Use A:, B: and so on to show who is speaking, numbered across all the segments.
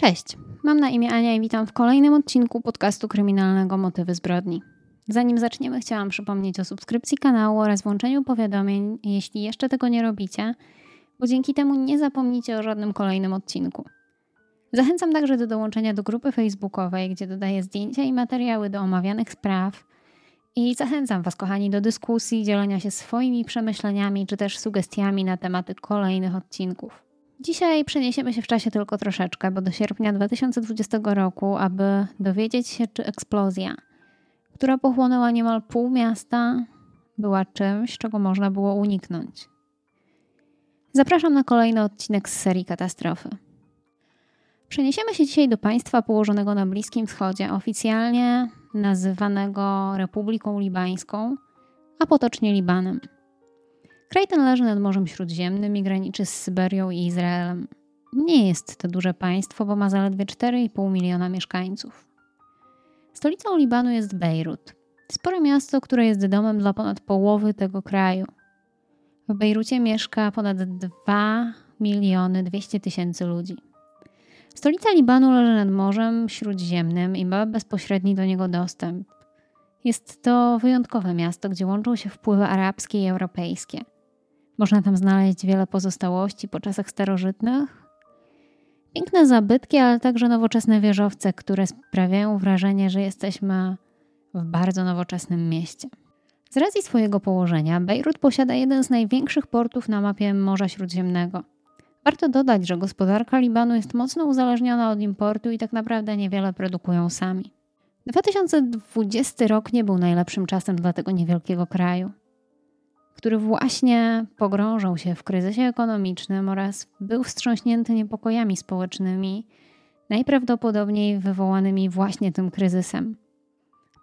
A: Cześć, mam na imię Ania i witam w kolejnym odcinku podcastu kryminalnego Motywy zbrodni. Zanim zaczniemy, chciałam przypomnieć o subskrypcji kanału oraz włączeniu powiadomień, jeśli jeszcze tego nie robicie, bo dzięki temu nie zapomnicie o żadnym kolejnym odcinku. Zachęcam także do dołączenia do grupy facebookowej, gdzie dodaję zdjęcia i materiały do omawianych spraw. I zachęcam Was, kochani, do dyskusji, dzielenia się swoimi przemyśleniami czy też sugestiami na tematy kolejnych odcinków. Dzisiaj przeniesiemy się w czasie tylko troszeczkę, bo do sierpnia 2020 roku, aby dowiedzieć się, czy eksplozja, która pochłonęła niemal pół miasta, była czymś, czego można było uniknąć. Zapraszam na kolejny odcinek z serii Katastrofy. Przeniesiemy się dzisiaj do państwa położonego na Bliskim Wschodzie, oficjalnie nazywanego Republiką Libańską, a potocznie Libanem. Kraj ten leży nad Morzem Śródziemnym i graniczy z Syberią i Izraelem. Nie jest to duże państwo, bo ma zaledwie 4,5 miliona mieszkańców. Stolicą Libanu jest Bejrut, spore miasto, które jest domem dla ponad połowy tego kraju. W Bejrucie mieszka ponad 2 miliony 200 tysięcy ludzi. Stolica Libanu leży nad Morzem Śródziemnym i ma bezpośredni do niego dostęp. Jest to wyjątkowe miasto, gdzie łączą się wpływy arabskie i europejskie. Można tam znaleźć wiele pozostałości po czasach starożytnych. Piękne zabytki, ale także nowoczesne wieżowce, które sprawiają wrażenie, że jesteśmy w bardzo nowoczesnym mieście. Z racji swojego położenia, Bejrut posiada jeden z największych portów na mapie Morza Śródziemnego. Warto dodać, że gospodarka Libanu jest mocno uzależniona od importu i tak naprawdę niewiele produkują sami. 2020 rok nie był najlepszym czasem dla tego niewielkiego kraju który właśnie pogrążał się w kryzysie ekonomicznym oraz był wstrząśnięty niepokojami społecznymi, najprawdopodobniej wywołanymi właśnie tym kryzysem.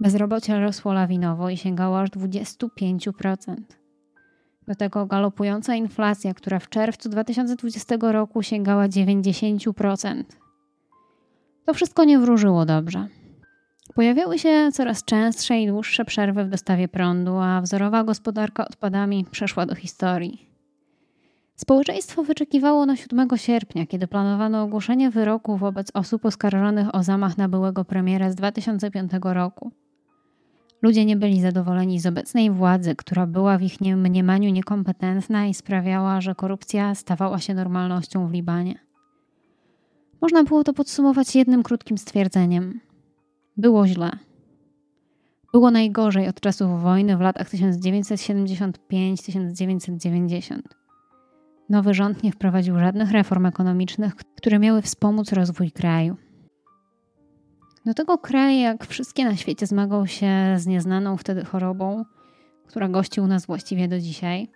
A: Bezrobocie rosło lawinowo i sięgało aż 25%. Do tego galopująca inflacja, która w czerwcu 2020 roku sięgała 90%. To wszystko nie wróżyło dobrze. Pojawiały się coraz częstsze i dłuższe przerwy w dostawie prądu, a wzorowa gospodarka odpadami przeszła do historii. Społeczeństwo wyczekiwało na 7 sierpnia, kiedy planowano ogłoszenie wyroku wobec osób oskarżonych o zamach na byłego premiera z 2005 roku. Ludzie nie byli zadowoleni z obecnej władzy, która była w ich mniemaniu niekompetentna i sprawiała, że korupcja stawała się normalnością w Libanie. Można było to podsumować jednym krótkim stwierdzeniem: było źle. Było najgorzej od czasów wojny w latach 1975-1990. Nowy rząd nie wprowadził żadnych reform ekonomicznych, które miały wspomóc rozwój kraju. Do tego kraj, jak wszystkie na świecie, zmagał się z nieznaną wtedy chorobą, która gości u nas właściwie do dzisiaj.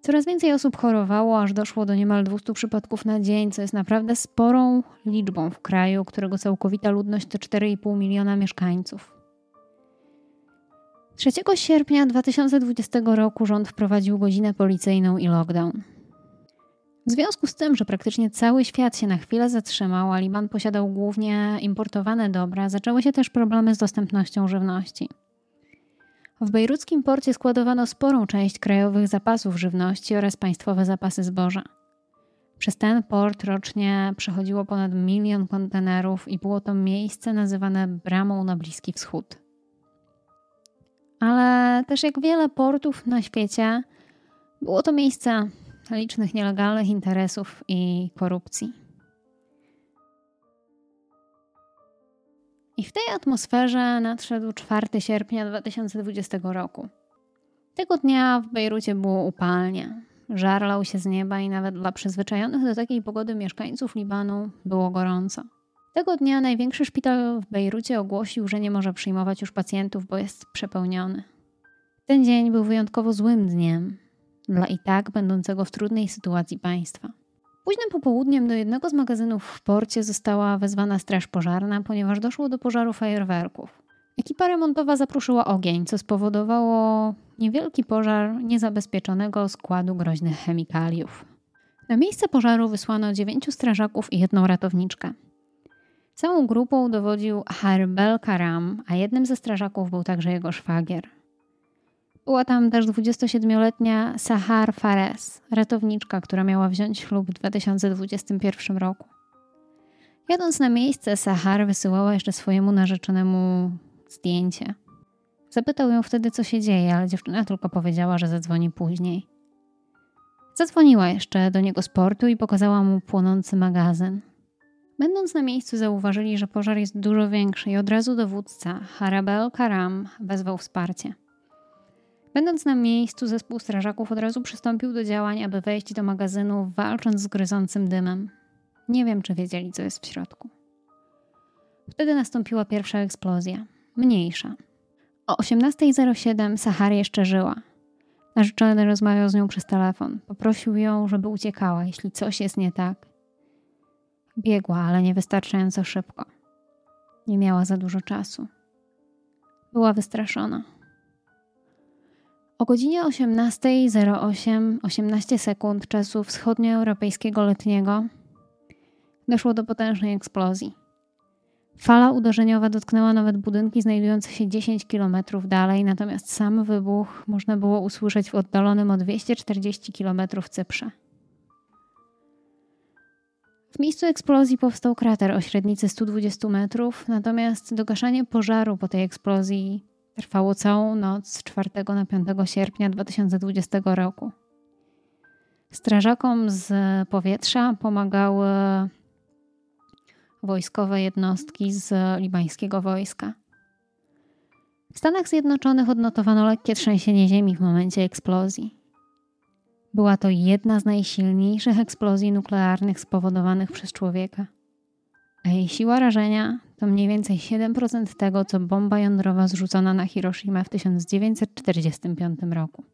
A: Coraz więcej osób chorowało, aż doszło do niemal 200 przypadków na dzień, co jest naprawdę sporą liczbą w kraju, którego całkowita ludność to 4,5 miliona mieszkańców. 3 sierpnia 2020 roku rząd wprowadził godzinę policyjną i lockdown. W związku z tym, że praktycznie cały świat się na chwilę zatrzymał, a Liban posiadał głównie importowane dobra, zaczęły się też problemy z dostępnością żywności. W bejruckim porcie składowano sporą część krajowych zapasów żywności oraz państwowe zapasy zboża. Przez ten port rocznie przechodziło ponad milion kontenerów i było to miejsce nazywane bramą na Bliski Wschód. Ale też jak wiele portów na świecie, było to miejsce licznych nielegalnych interesów i korupcji. I w tej atmosferze nadszedł 4 sierpnia 2020 roku. Tego dnia w Bejrucie było upalnie. Żar lał się z nieba i nawet dla przyzwyczajonych do takiej pogody mieszkańców Libanu było gorąco. Tego dnia największy szpital w Bejrucie ogłosił, że nie może przyjmować już pacjentów, bo jest przepełniony. Ten dzień był wyjątkowo złym dniem dla i tak będącego w trudnej sytuacji państwa. Późnym popołudniem do jednego z magazynów w porcie została wezwana straż pożarna, ponieważ doszło do pożaru fajerwerków. Ekipa remontowa zapruszyła ogień, co spowodowało niewielki pożar niezabezpieczonego składu groźnych chemikaliów. Na miejsce pożaru wysłano dziewięciu strażaków i jedną ratowniczkę. Całą grupą dowodził Harbel Karam, a jednym ze strażaków był także jego szwagier. Była tam też 27-letnia Sahar Fares, ratowniczka, która miała wziąć ślub w 2021 roku. Jadąc na miejsce, Sahar wysyłała jeszcze swojemu narzeczonemu zdjęcie. Zapytał ją wtedy, co się dzieje, ale dziewczyna tylko powiedziała, że zadzwoni później. Zadzwoniła jeszcze do niego z portu i pokazała mu płonący magazyn. Będąc na miejscu, zauważyli, że pożar jest dużo większy i od razu dowódca Harabel Karam wezwał wsparcie. Będąc na miejscu, zespół strażaków od razu przystąpił do działań, aby wejść do magazynu, walcząc z gryzącym dymem. Nie wiem, czy wiedzieli, co jest w środku. Wtedy nastąpiła pierwsza eksplozja, mniejsza. O 18.07 Sahar jeszcze żyła. Narzeczony rozmawiał z nią przez telefon. Poprosił ją, żeby uciekała, jeśli coś jest nie tak. Biegła, ale nie wystarczająco szybko. Nie miała za dużo czasu. Była wystraszona. O godzinie 18.08, 18 sekund czasu wschodnioeuropejskiego letniego, doszło do potężnej eksplozji. Fala uderzeniowa dotknęła nawet budynki znajdujące się 10 km dalej, natomiast sam wybuch można było usłyszeć w oddalonym o 240 km Cyprze. W miejscu eksplozji powstał krater o średnicy 120 metrów, natomiast dogaszanie pożaru po tej eksplozji trwało całą noc z 4 na 5 sierpnia 2020 roku. Strażakom z powietrza pomagały wojskowe jednostki z libańskiego wojska. W Stanach Zjednoczonych odnotowano lekkie trzęsienie ziemi w momencie eksplozji. Była to jedna z najsilniejszych eksplozji nuklearnych spowodowanych przez człowieka. A jej siła rażenia to mniej więcej 7% tego, co bomba jądrowa zrzucona na Hiroshima w 1945 roku.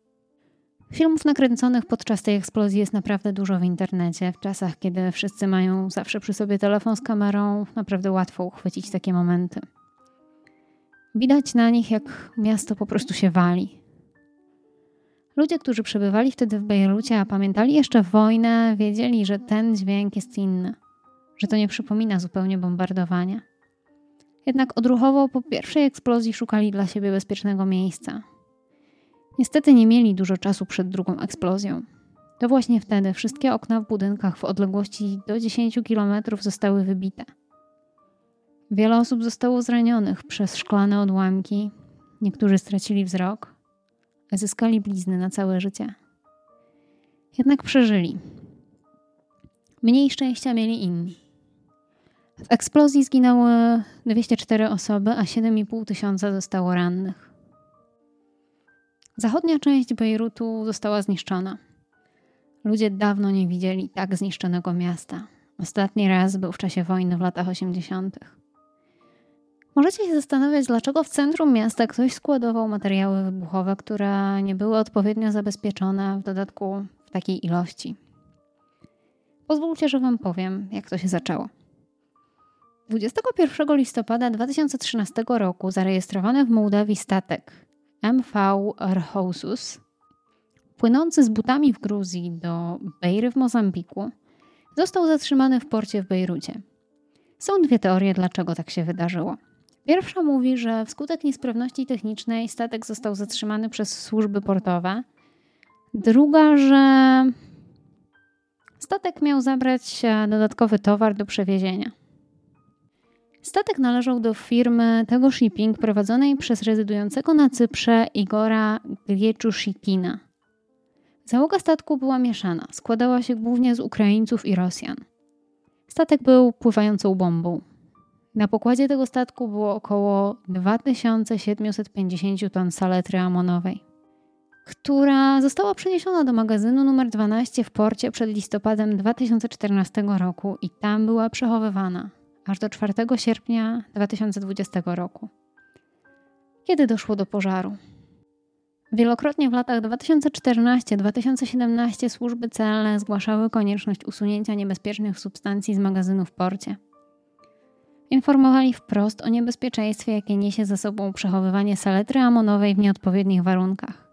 A: Filmów nakręconych podczas tej eksplozji jest naprawdę dużo w internecie. W czasach, kiedy wszyscy mają zawsze przy sobie telefon z kamerą, naprawdę łatwo uchwycić takie momenty. Widać na nich, jak miasto po prostu się wali. Ludzie, którzy przebywali wtedy w Bejrucie, a pamiętali jeszcze wojnę, wiedzieli, że ten dźwięk jest inny, że to nie przypomina zupełnie bombardowania. Jednak odruchowo po pierwszej eksplozji szukali dla siebie bezpiecznego miejsca. Niestety nie mieli dużo czasu przed drugą eksplozją. To właśnie wtedy wszystkie okna w budynkach w odległości do 10 km zostały wybite. Wiele osób zostało zranionych przez szklane odłamki, niektórzy stracili wzrok, a zyskali blizny na całe życie. Jednak przeżyli. Mniej szczęścia mieli inni. W eksplozji zginęły 204 osoby, a 7,5 tysiąca zostało rannych. Zachodnia część Bejrutu została zniszczona. Ludzie dawno nie widzieli tak zniszczonego miasta. Ostatni raz był w czasie wojny w latach 80. Możecie się zastanawiać, dlaczego w centrum miasta ktoś składował materiały wybuchowe, które nie były odpowiednio zabezpieczone, w dodatku w takiej ilości. Pozwólcie, że Wam powiem, jak to się zaczęło. 21 listopada 2013 roku zarejestrowany w Mołdawii statek MV Arhousus, płynący z butami w Gruzji do Bejry w Mozambiku, został zatrzymany w porcie w Bejrucie. Są dwie teorie, dlaczego tak się wydarzyło. Pierwsza mówi, że wskutek niesprawności technicznej statek został zatrzymany przez służby portowe. Druga, że statek miał zabrać dodatkowy towar do przewiezienia. Statek należał do firmy Tego Shipping prowadzonej przez rezydującego na Cyprze Igora Glieczushikina. Załoga statku była mieszana, składała się głównie z Ukraińców i Rosjan. Statek był pływającą bombą. Na pokładzie tego statku było około 2750 ton saletry amonowej, która została przeniesiona do magazynu numer 12 w porcie przed listopadem 2014 roku i tam była przechowywana aż do 4 sierpnia 2020 roku, kiedy doszło do pożaru. Wielokrotnie w latach 2014-2017 służby celne zgłaszały konieczność usunięcia niebezpiecznych substancji z magazynu w porcie. Informowali wprost o niebezpieczeństwie, jakie niesie ze sobą przechowywanie saletry amonowej w nieodpowiednich warunkach.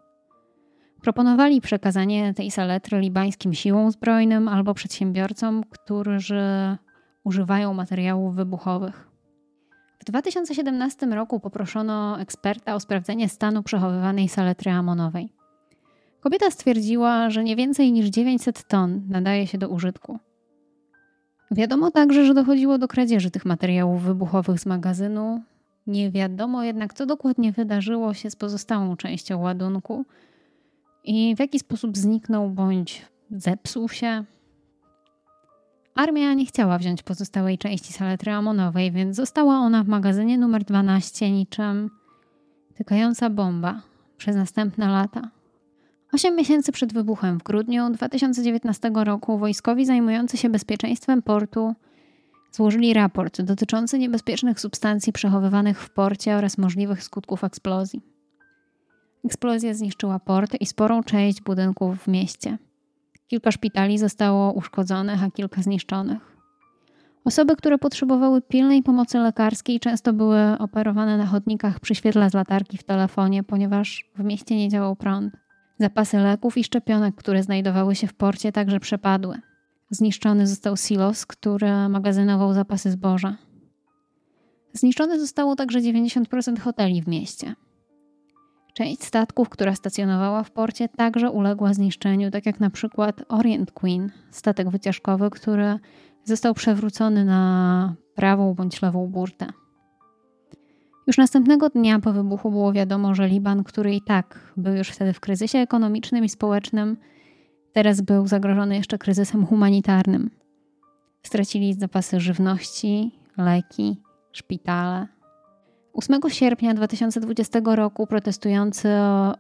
A: Proponowali przekazanie tej saletry libańskim siłom zbrojnym albo przedsiębiorcom, którzy używają materiałów wybuchowych. W 2017 roku poproszono eksperta o sprawdzenie stanu przechowywanej saletry amonowej. Kobieta stwierdziła, że nie więcej niż 900 ton nadaje się do użytku. Wiadomo także, że dochodziło do kradzieży tych materiałów wybuchowych z magazynu. Nie wiadomo jednak, co dokładnie wydarzyło się z pozostałą częścią ładunku i w jaki sposób zniknął bądź zepsuł się. Armia nie chciała wziąć pozostałej części saletry amonowej, więc została ona w magazynie numer 12 niczym tykająca bomba przez następne lata. Osiem miesięcy przed wybuchem w grudniu 2019 roku wojskowi zajmujący się bezpieczeństwem portu złożyli raport dotyczący niebezpiecznych substancji przechowywanych w porcie oraz możliwych skutków eksplozji. Eksplozja zniszczyła port i sporą część budynków w mieście. Kilka szpitali zostało uszkodzonych, a kilka zniszczonych. Osoby, które potrzebowały pilnej pomocy lekarskiej, często były operowane na chodnikach przy świetle z latarki w telefonie, ponieważ w mieście nie działał prąd. Zapasy leków i szczepionek, które znajdowały się w porcie, także przepadły. Zniszczony został silos, który magazynował zapasy zboża. Zniszczone zostało także 90% hoteli w mieście. Część statków, która stacjonowała w porcie, także uległa zniszczeniu, tak jak na przykład Orient Queen, statek wycieczkowy, który został przewrócony na prawą bądź lewą burtę. Już następnego dnia po wybuchu było wiadomo, że Liban, który i tak był już wtedy w kryzysie ekonomicznym i społecznym, teraz był zagrożony jeszcze kryzysem humanitarnym. Stracili zapasy żywności, leki, szpitale. 8 sierpnia 2020 roku protestujący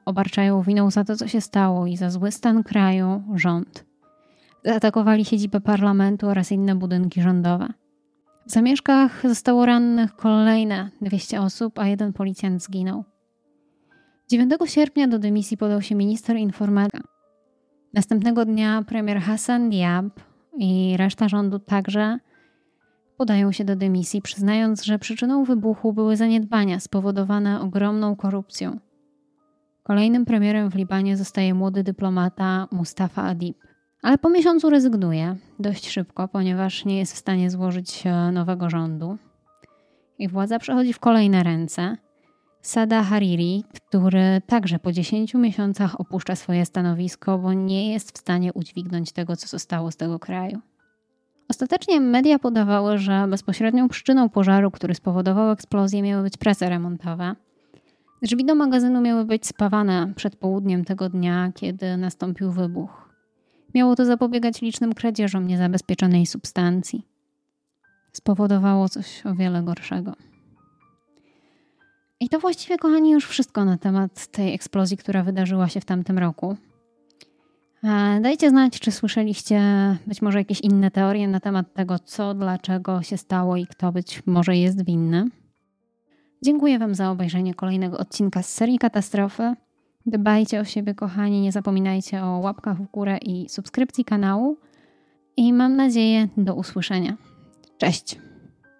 A: obarczają winą za to, co się stało i za zły stan kraju rząd. Zaatakowali siedzibę parlamentu oraz inne budynki rządowe. W zamieszkach zostało rannych kolejne 200 osób, a jeden policjant zginął. 9 sierpnia do dymisji podał się minister informatyki. Następnego dnia premier Hassan Diab i reszta rządu także podają się do dymisji, przyznając, że przyczyną wybuchu były zaniedbania spowodowane ogromną korupcją. Kolejnym premierem w Libanie zostaje młody dyplomata Mustafa Adib. Ale po miesiącu rezygnuje dość szybko, ponieważ nie jest w stanie złożyć e, nowego rządu. I władza przechodzi w kolejne ręce. Sada Hariri, który także po 10 miesiącach opuszcza swoje stanowisko, bo nie jest w stanie udźwignąć tego, co zostało z tego kraju. Ostatecznie media podawały, że bezpośrednią przyczyną pożaru, który spowodował eksplozję, miały być prace remontowe. Drzwi do magazynu miały być spawane przed południem tego dnia, kiedy nastąpił wybuch. Miało to zapobiegać licznym kradzieżom niezabezpieczonej substancji. Spowodowało coś o wiele gorszego. I to właściwie, kochani, już wszystko na temat tej eksplozji, która wydarzyła się w tamtym roku. Dajcie znać, czy słyszeliście być może jakieś inne teorie na temat tego, co, dlaczego się stało i kto być może jest winny. Dziękuję Wam za obejrzenie kolejnego odcinka z serii Katastrofy. Dbajcie o siebie, kochani, nie zapominajcie o łapkach w górę i subskrypcji kanału. I mam nadzieję do usłyszenia. Cześć!